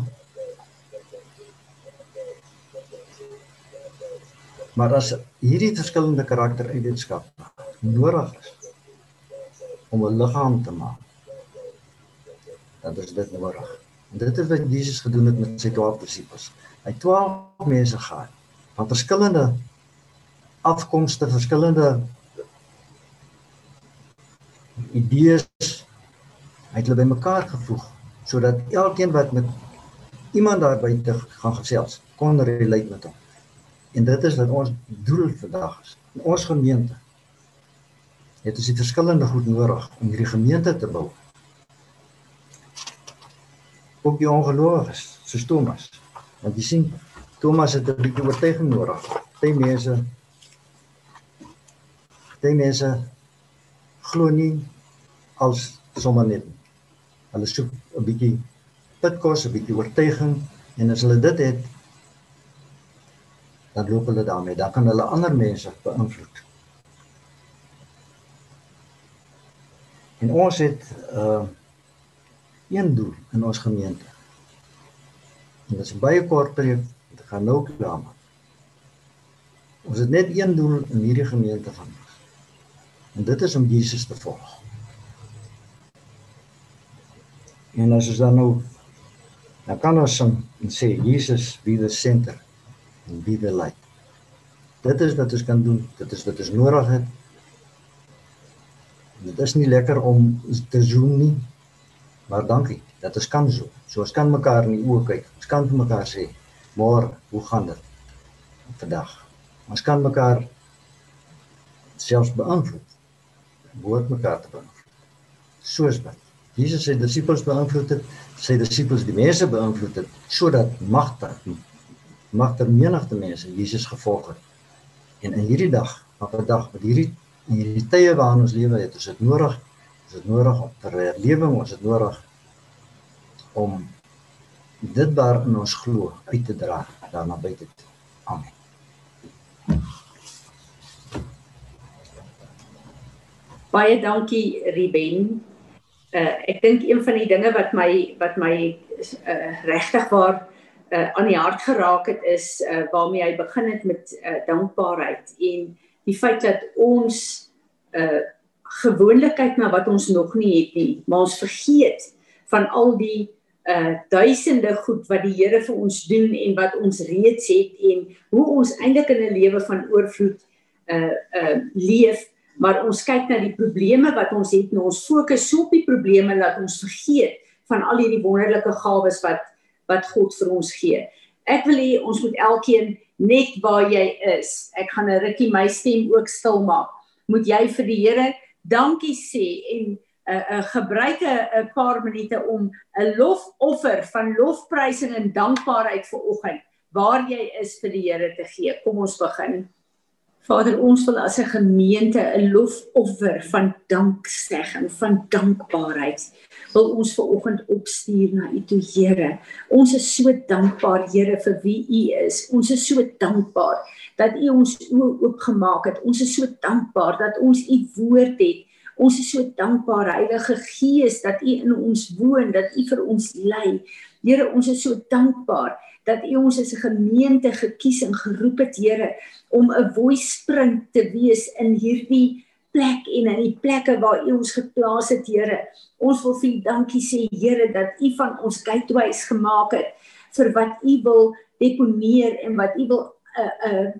Maar as hierdie verskillende karaktereienskappe nodig is om 'n liggaam te maak, dan is dit nodig. En dit is wat Jesus gedoen het met sy 12 disippels. Hy 12 mense gehad van verskillende afkomste, verskillende idees hy het hulle bymekaar gevoeg sodat elkeen wat met iemand daar buite gaan gesels kon relate met hom. En dit is wat ons doel vandag is. In ons gemeente het ons die verskillende goed nodig om hierdie gemeente te bou. Ook die ongelowiges, soos Thomas. Want jy sien, Thomas het 'n bietjie oortuiging nodig. Party mense party mense glo nie als sommer net. Hulle soek 'n bietjie pitkos, 'n bietjie oortuiging en as hulle dit het, dan loop hulle daarmee. Dan kan hulle ander mense beïnvloed. En ons het uh een doel in ons gemeente. En dit is baie kort preek, dit gaan nou klaar. Ons het net een doel in hierdie gemeente van ons. En dit is om Jesus te volg. En as ons dan nou dan kan ons sing en sê Jesus be the center and be the light. Dit is wat ons kan doen. Dit is wat ons nodig het. Dit is nie lekker om te zoom nie. Maar dankie dat ons kan zoom. So ons kan mekaar in die oë kyk. Ons kan vir mekaar sê, "Maar hoe gaan dit vandag?" Ons kan mekaar selfs beantwoord. Woord mekaar te beantwoord. Soos wat Jesus sy disippels beïnvloed het, sy disippels die mense beïnvloed het sodat magter magter menigte mense Jesus gevolg het. En in hierdie dag, op 'n dag met hierdie hierdie tye waarin ons lewe het, is dit nodig, is dit nodig om ter herlewing, ons het nodig om dit waar in ons glo uit te dra daarna buite. Amen. Baie dankie Ruben. Uh ek dink een van die dinge wat my wat my uh regtig waar uh aan die hart geraak het is uh waarmee hy begin het met uh dankbaarheid en die feit dat ons uh gewoonlikheid na wat ons nog nie het nie, maar ons vergeet van al die uh duisende goed wat die Here vir ons doen en wat ons reeds het en hoe ons eintlik in 'n lewe van oorvloed uh uh leef maar ons kyk na die probleme wat ons het en ons fokus so op die probleme dat ons vergeet van al hierdie wonderlike gawes wat wat God vir ons gee. Ek wil hê ons moet elkeen net waar jy is. Ek gaan 'n rukkie my stem ook stil maak. Moet jy vir die Here dankie sê en 'n uh, uh, gebruik 'n paar minute om 'n lofoffer van lofprysing en dankbaarheid vir oggend waar jy is vir die Here te gee. Kom ons begin. Vader, ons wil as 'n gemeente 'n lofoffer van danksegging, van dankbaarheid wil ons ver oggend opstuur na U toe, Here. Ons is so dankbaar, Here, vir wie U is. Ons is so dankbaar dat U ons oë oopgemaak het. Ons is so dankbaar dat ons U woord het. Ons is so dankbaar, Heilige Gees, dat U in ons woon, dat U vir ons lei. Here, ons is so dankbaar dat U ons as 'n gemeente gekies en geroep het, Here, om 'n voice spring te wees in hierdie plek en in die plekke waar U ons geplaas het, Here. Ons wil vir U dankie sê, Here, dat U van ons gateways gemaak het vir wat U wil deponeer en wat U wil 'n uh, 'n uh,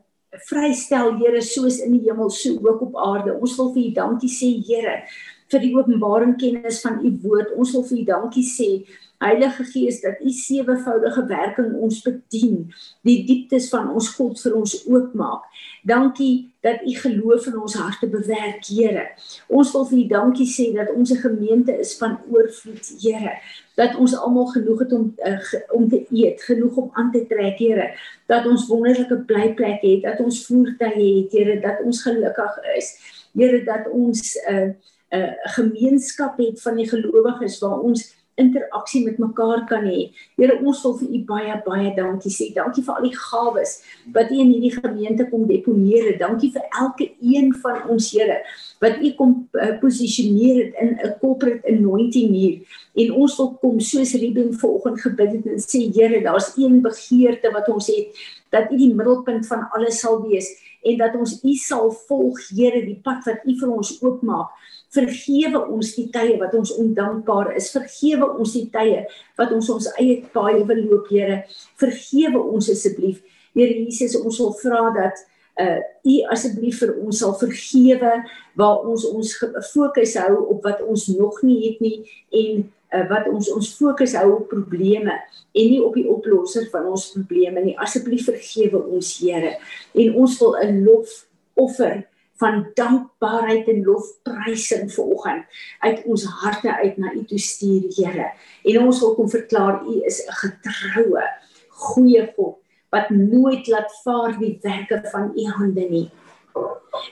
vrystel, Here, soos in die hemel, so ook op aarde. Ons wil vir U dankie sê, Here, vir die openbaring kennis van u woord. Ons wil vir u dankie sê Heilige Gees dat u sewevoudige werking ons bedien, die dieptes van ons God vir ons oopmaak. Dankie dat u geloof in ons harte bewerk, Here. Ons wil vir u dankie sê dat ons 'n gemeente is van oorvloed, Here. Dat ons almal genoeg het om uh, om te eet, genoeg om aan te trek, Here. Dat ons wonderlike blyplek het, dat ons voertuie het, Here, dat ons gelukkig is. Here, dat ons 'n uh, 'n uh, gemeenskap het van die gelowiges waar ons interaksie met mekaar kan hê. Here, ons wil vir u baie baie dankie sê. Dankie vir al die gawes wat u in hierdie gemeente kom deponeer. Dankie vir elke een van ons, Here, wat u kom uh, posisioneer het in 'n corporate anointing hier. En ons wil kom soos Ruben vanoggend gebid het en sê, Here, daar's een begeerte wat ons het dat u die middelpunt van alles sal wees en dat ons u sal volg, Here, die pad wat u vir ons oopmaak. Vergewe ons die tye wat ons ondankbaar is. Vergewe ons die tye wat ons ons eie paaie wil loop, Here. Vergewe ons asseblief. Here Jesus, ons wil vra dat uh u asseblief vir ons sal vergewe waar ons ons fokus hou op wat ons nog nie het nie en uh, wat ons ons fokus hou op probleme en nie op die oplosser van ons probleme nie. Asseblief vergewe ons, Here. En ons wil 'n lof offer van dankbaarheid en lofprysing vanoggend uit ons harte uit na U toe stuur, Here. En ons wil kom verklaar U is 'n getroue, goeie God wat nooit laat vaar die werke van U hande nie.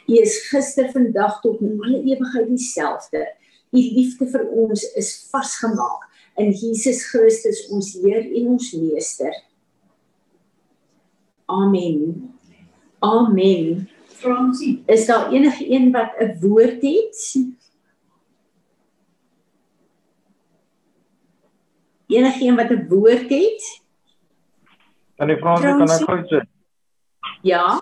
U is gister, vandag tot in alle ewigheid dieselfde. U liefde vir ons is vasgemaak in Jesus Christus ons Heer en ons Meester. Amen. Amen. Fransie, is daar enige een wat 'n woord het? Enige een wat 'n woord het? Kan ek Fransie kan ek gou sê? Ja.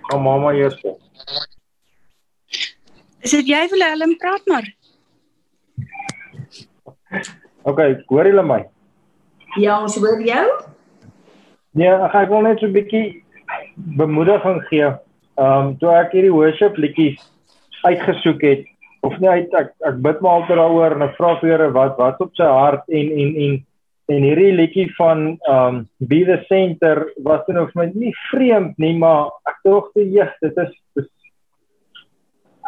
Kom mamma eers. Is dit jy wil Helen praat maar? OK, hoor julle my? Ja, ons hoor jou. Nee, ek wil net so 'n bietjie bemoediging gee. Ehm um, toe ek hierdie worship liedjies uitgesoek het of nie uit ek ek bid maar altyd daaroor en ek vra vir Here wat wat op sy hart en en en en hierdie liedjie van ehm um, be the center was dan of my nie vreemd nie, maar ek dink te jeg, dit is, is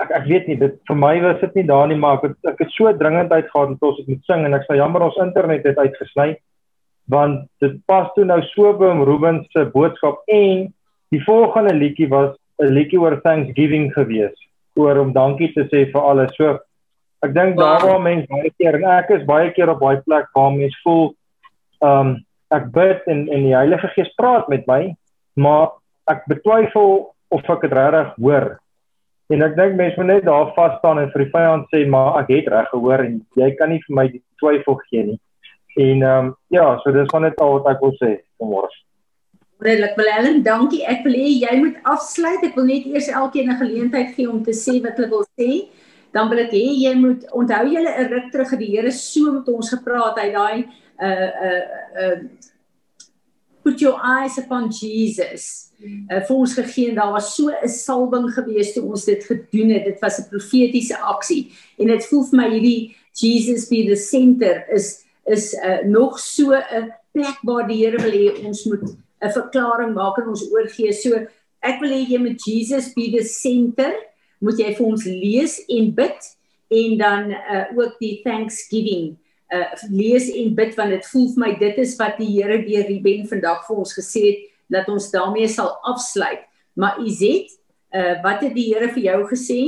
ek ek weet nie dit vir my was dit nie daar nie, maar ek het, ek het so dringend uitgegaan dat ons moet sing en ek sê jammer ons internet het uitgesny want dit pas toe nou so by Ruben se boodskap en die volgende liedjie was 'n liedjie oor Thanksgiving gewees oor om dankie te sê vir alles. So ek dink wow. daar waar mense baie keer en ek is baie keer op baie plek waar mense voel ehm um, ek bid en en die Heilige Gees praat met my, maar ek betwyfel of ek dit regtig hoor. En ek dink mense moet net daar vas staan en vir die vyand sê maar ek het reg gehoor en jy kan nie vir my die twyfel gee nie. En ehm um, ja, so dis van net al wat ek wil sê vanmôre. Wonderlik, Willem, dankie. Ek wil hê jy moet afsluit. Ek wil net eers elkeen 'n geleentheid gee om te sê wat hulle wil sê. Dan wil ek hê jy moet onthou julle 'n ruk terug het die Here so met ons gepraat. Hy daai uh uh uh put your eyes upon Jesus. Uh vir ons gegee en daar was so 'n salwing gewees toe ons dit gedoen het. Dit was 'n profetiese aksie en dit voel vir my hierdie Jesus be the center is is uh, nog so 'n plek waar die Here wil hê ons moet 'n verklaring maak en ons oorgee. So ek wil hê jy moet Jesus be the center, moet jy vir ons lees en bid en dan uh, ook die thanksgiving uh lees en bid want dit voel vir my dit is wat die Here deur Ruben vandag vir ons gesê het dat ons daarmee sal afsluit. Maar Izet, uh wat het die Here vir jou gesê?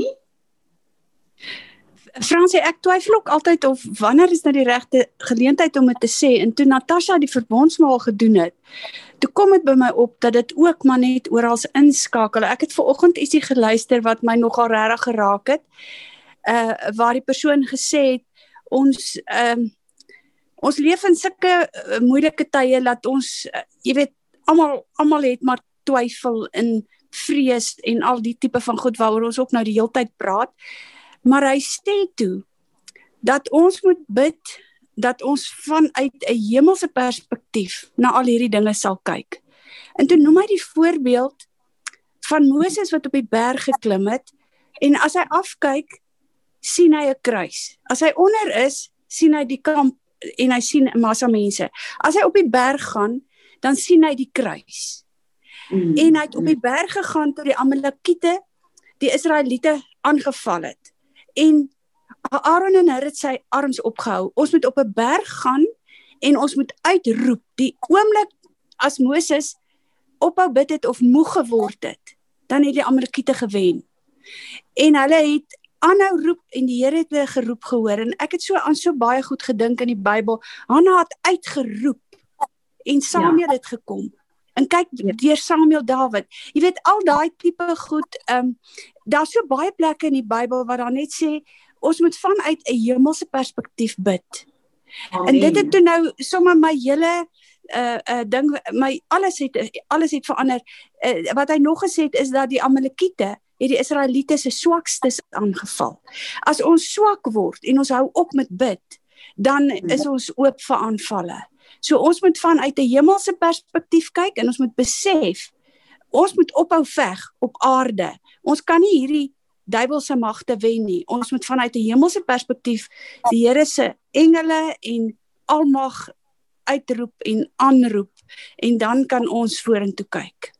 Fransie, ek twyfel ook altyd of wanneer is nou die regte geleentheid om dit te sê en toe Natasha die verbondsmaal gedoen het. Toe kom dit by my op dat dit ook maar net oral inskakel. Ek het ver oggend ietsie geluister wat my nogal regtig geraak het. Uh waar die persoon gesê het ons ehm uh, ons leef in sulke uh, moeilike tye dat ons uh, jy weet almal almal het maar twyfel in vrees en al die tipe van goed waaroor ons ook nou die hele tyd praat. Maar hy sê toe dat ons moet bid dat ons vanuit 'n hemelse perspektief na al hierdie dinge sal kyk. En toe noem hy die voorbeeld van Moses wat op die berg geklim het En as hy afkyk, sien hy 'n kruis. As hy onder is, sien hy die kamp en hy sien 'n massa mense. As hy op die berg gaan, dan sien hy die kruis. Mm. En hy het op die berg gegaan toe die Amalekiete die Israeliete aangeval het. En Aaron en Hur het sy arms opgehou. Ons moet op 'n berg gaan en ons moet uitroep die oomblik as Moses ophou bid het of moeg geword het, dan het die Amalekiete gewen. En hulle het aanhou roep en die Here het hulle geroep gehoor en ek het so aan so baie goed gedink in die Bybel. Hanna het uitgeroep en Samuel ja. het gekom. En kyk ja. deur Samuel Dawid. Jy weet al daai tipe goed, ehm um, daar's so baie plekke in die Bybel waar daar net sê ons moet vanuit 'n hemelse perspektief bid. Amen. En dit het toe nou sommer my hele uh uh ding my alles het alles het verander. Uh, wat hy nog gesê het is dat die Amalekiete het die Israeliete se swakstes aangeval. As ons swak word en ons hou op met bid, dan is ons oop vir aanvalle. So ons moet vanuit 'n hemelse perspektief kyk en ons moet besef ons moet ophou veg op aarde. Ons kan nie hierdie duiwelse magte wen nie. Ons moet vanuit 'n hemelse perspektief die Here se engele en almag uitroep en aanroep en dan kan ons vorentoe kyk.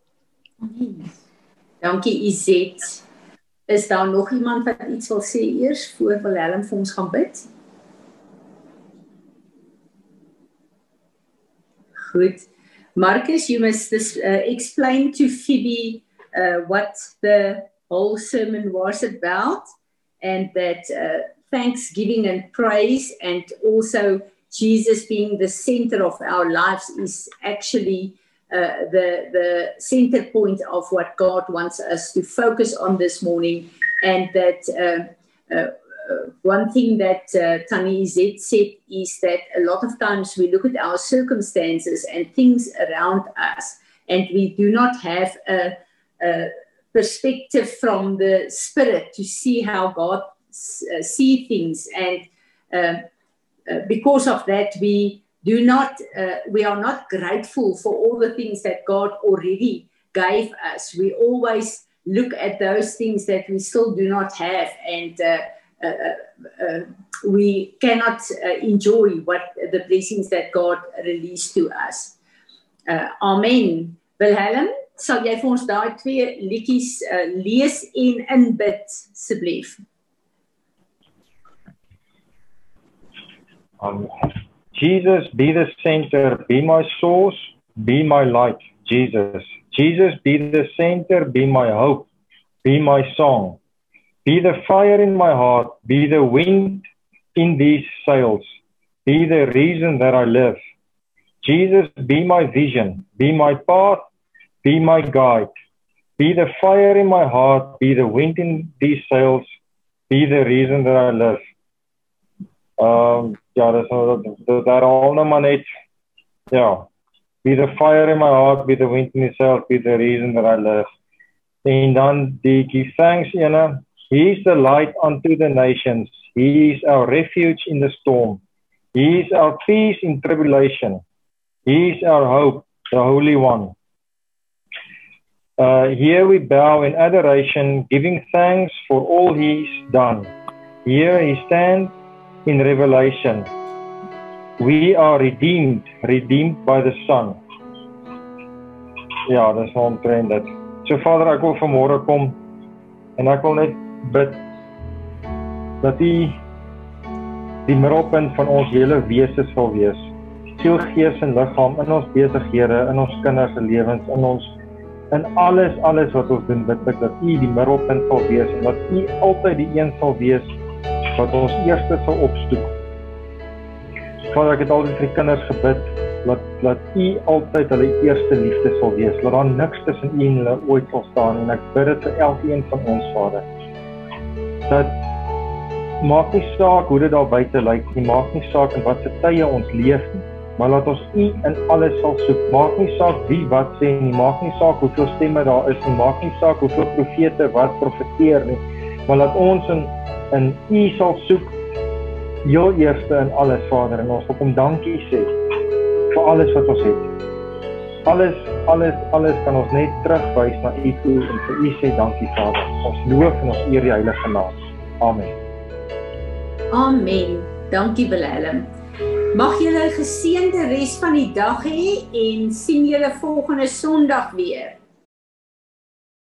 Dankie Izet. Is daar nog iemand wat iets wil sê eers voor Willem vir ons gaan bid? Goed. Marcus, you must this, uh, explain to Phoebe uh, what the whole sermon was about, and that uh, thanksgiving and praise, and also Jesus being the center of our lives, is actually uh, the the center point of what God wants us to focus on this morning, and that. Uh, one thing that uh, Tani Z said is that a lot of times we look at our circumstances and things around us, and we do not have a, a perspective from the spirit to see how God uh, see things. And uh, uh, because of that we do not uh, we are not grateful for all the things that God already gave us. We always look at those things that we still do not have. And uh, we cannot enjoy what the blessings that God released to us amen Wilhelm sal jy vir ons daai twee liedjies uh, lees en inbid asseblief. Um Jesus be the center, be my source, be my light, Jesus. Jesus be the center, be my hope, be my song. Be the fire in my heart, be the wind in these sails, be the reason that I live. Jesus be my vision, be my path, Be my guide. Be the fire in my heart. Be the wind in these sails. Be the reason that I live. Um, ja, dis daar al nou maar net ja. Be the fire in my heart, be the wind in the sails, be the reason that I live. En dan die give thanks, ene. He is the light unto the nations. He is our refuge in the storm. He is our peace in tribulation. He is our hope, the Holy One. Uh, here we bow in adoration, giving thanks for all he's done. Here he stands in revelation. We are redeemed, redeemed by the Son. Ja, dis omtrent dit. So Vader, ek wil vanmôre kom en ek wil net bid dat U die middelpunt van ons hele wese sal wees. Siel, gees en liggaam in ons besighede, in ons kinders se lewens, in ons in alles alles wat ons doen bid ek dat U die middelpunt sal wees en dat U altyd die een sal wees wat ons eerste sal opstoek. Vader ek het altyd vir die kinders gebid dat dat U altyd hulle eerste liefde sal wees. Laat daar niks tussen U en hulle ooit sal staan en ek bid dit vir elkeen van ons Vader. Dat maak nie saak hoe dit daar buite lyk nie, maak nie saak in watter tye ons leef nie maar laat ons U in alles sal soek. Maak nie saak wie wat sê nie, maak nie saak hoeveel stemme daar is nie, maak nie saak hoeveel profete wat profeteer nie, maar laat ons in in U sal soek jou eerste in alles Vader en ons wil kom dankie sê vir alles wat ons het. alles alles alles kan ons net terugwys na U toe en vir U sê dankie Vader. Ons loof en ons eer die heilige naam. Amen. Amen. Dankie Willem. Mag julle 'n geseënde res van die dag hê en sien julle volgende Sondag weer.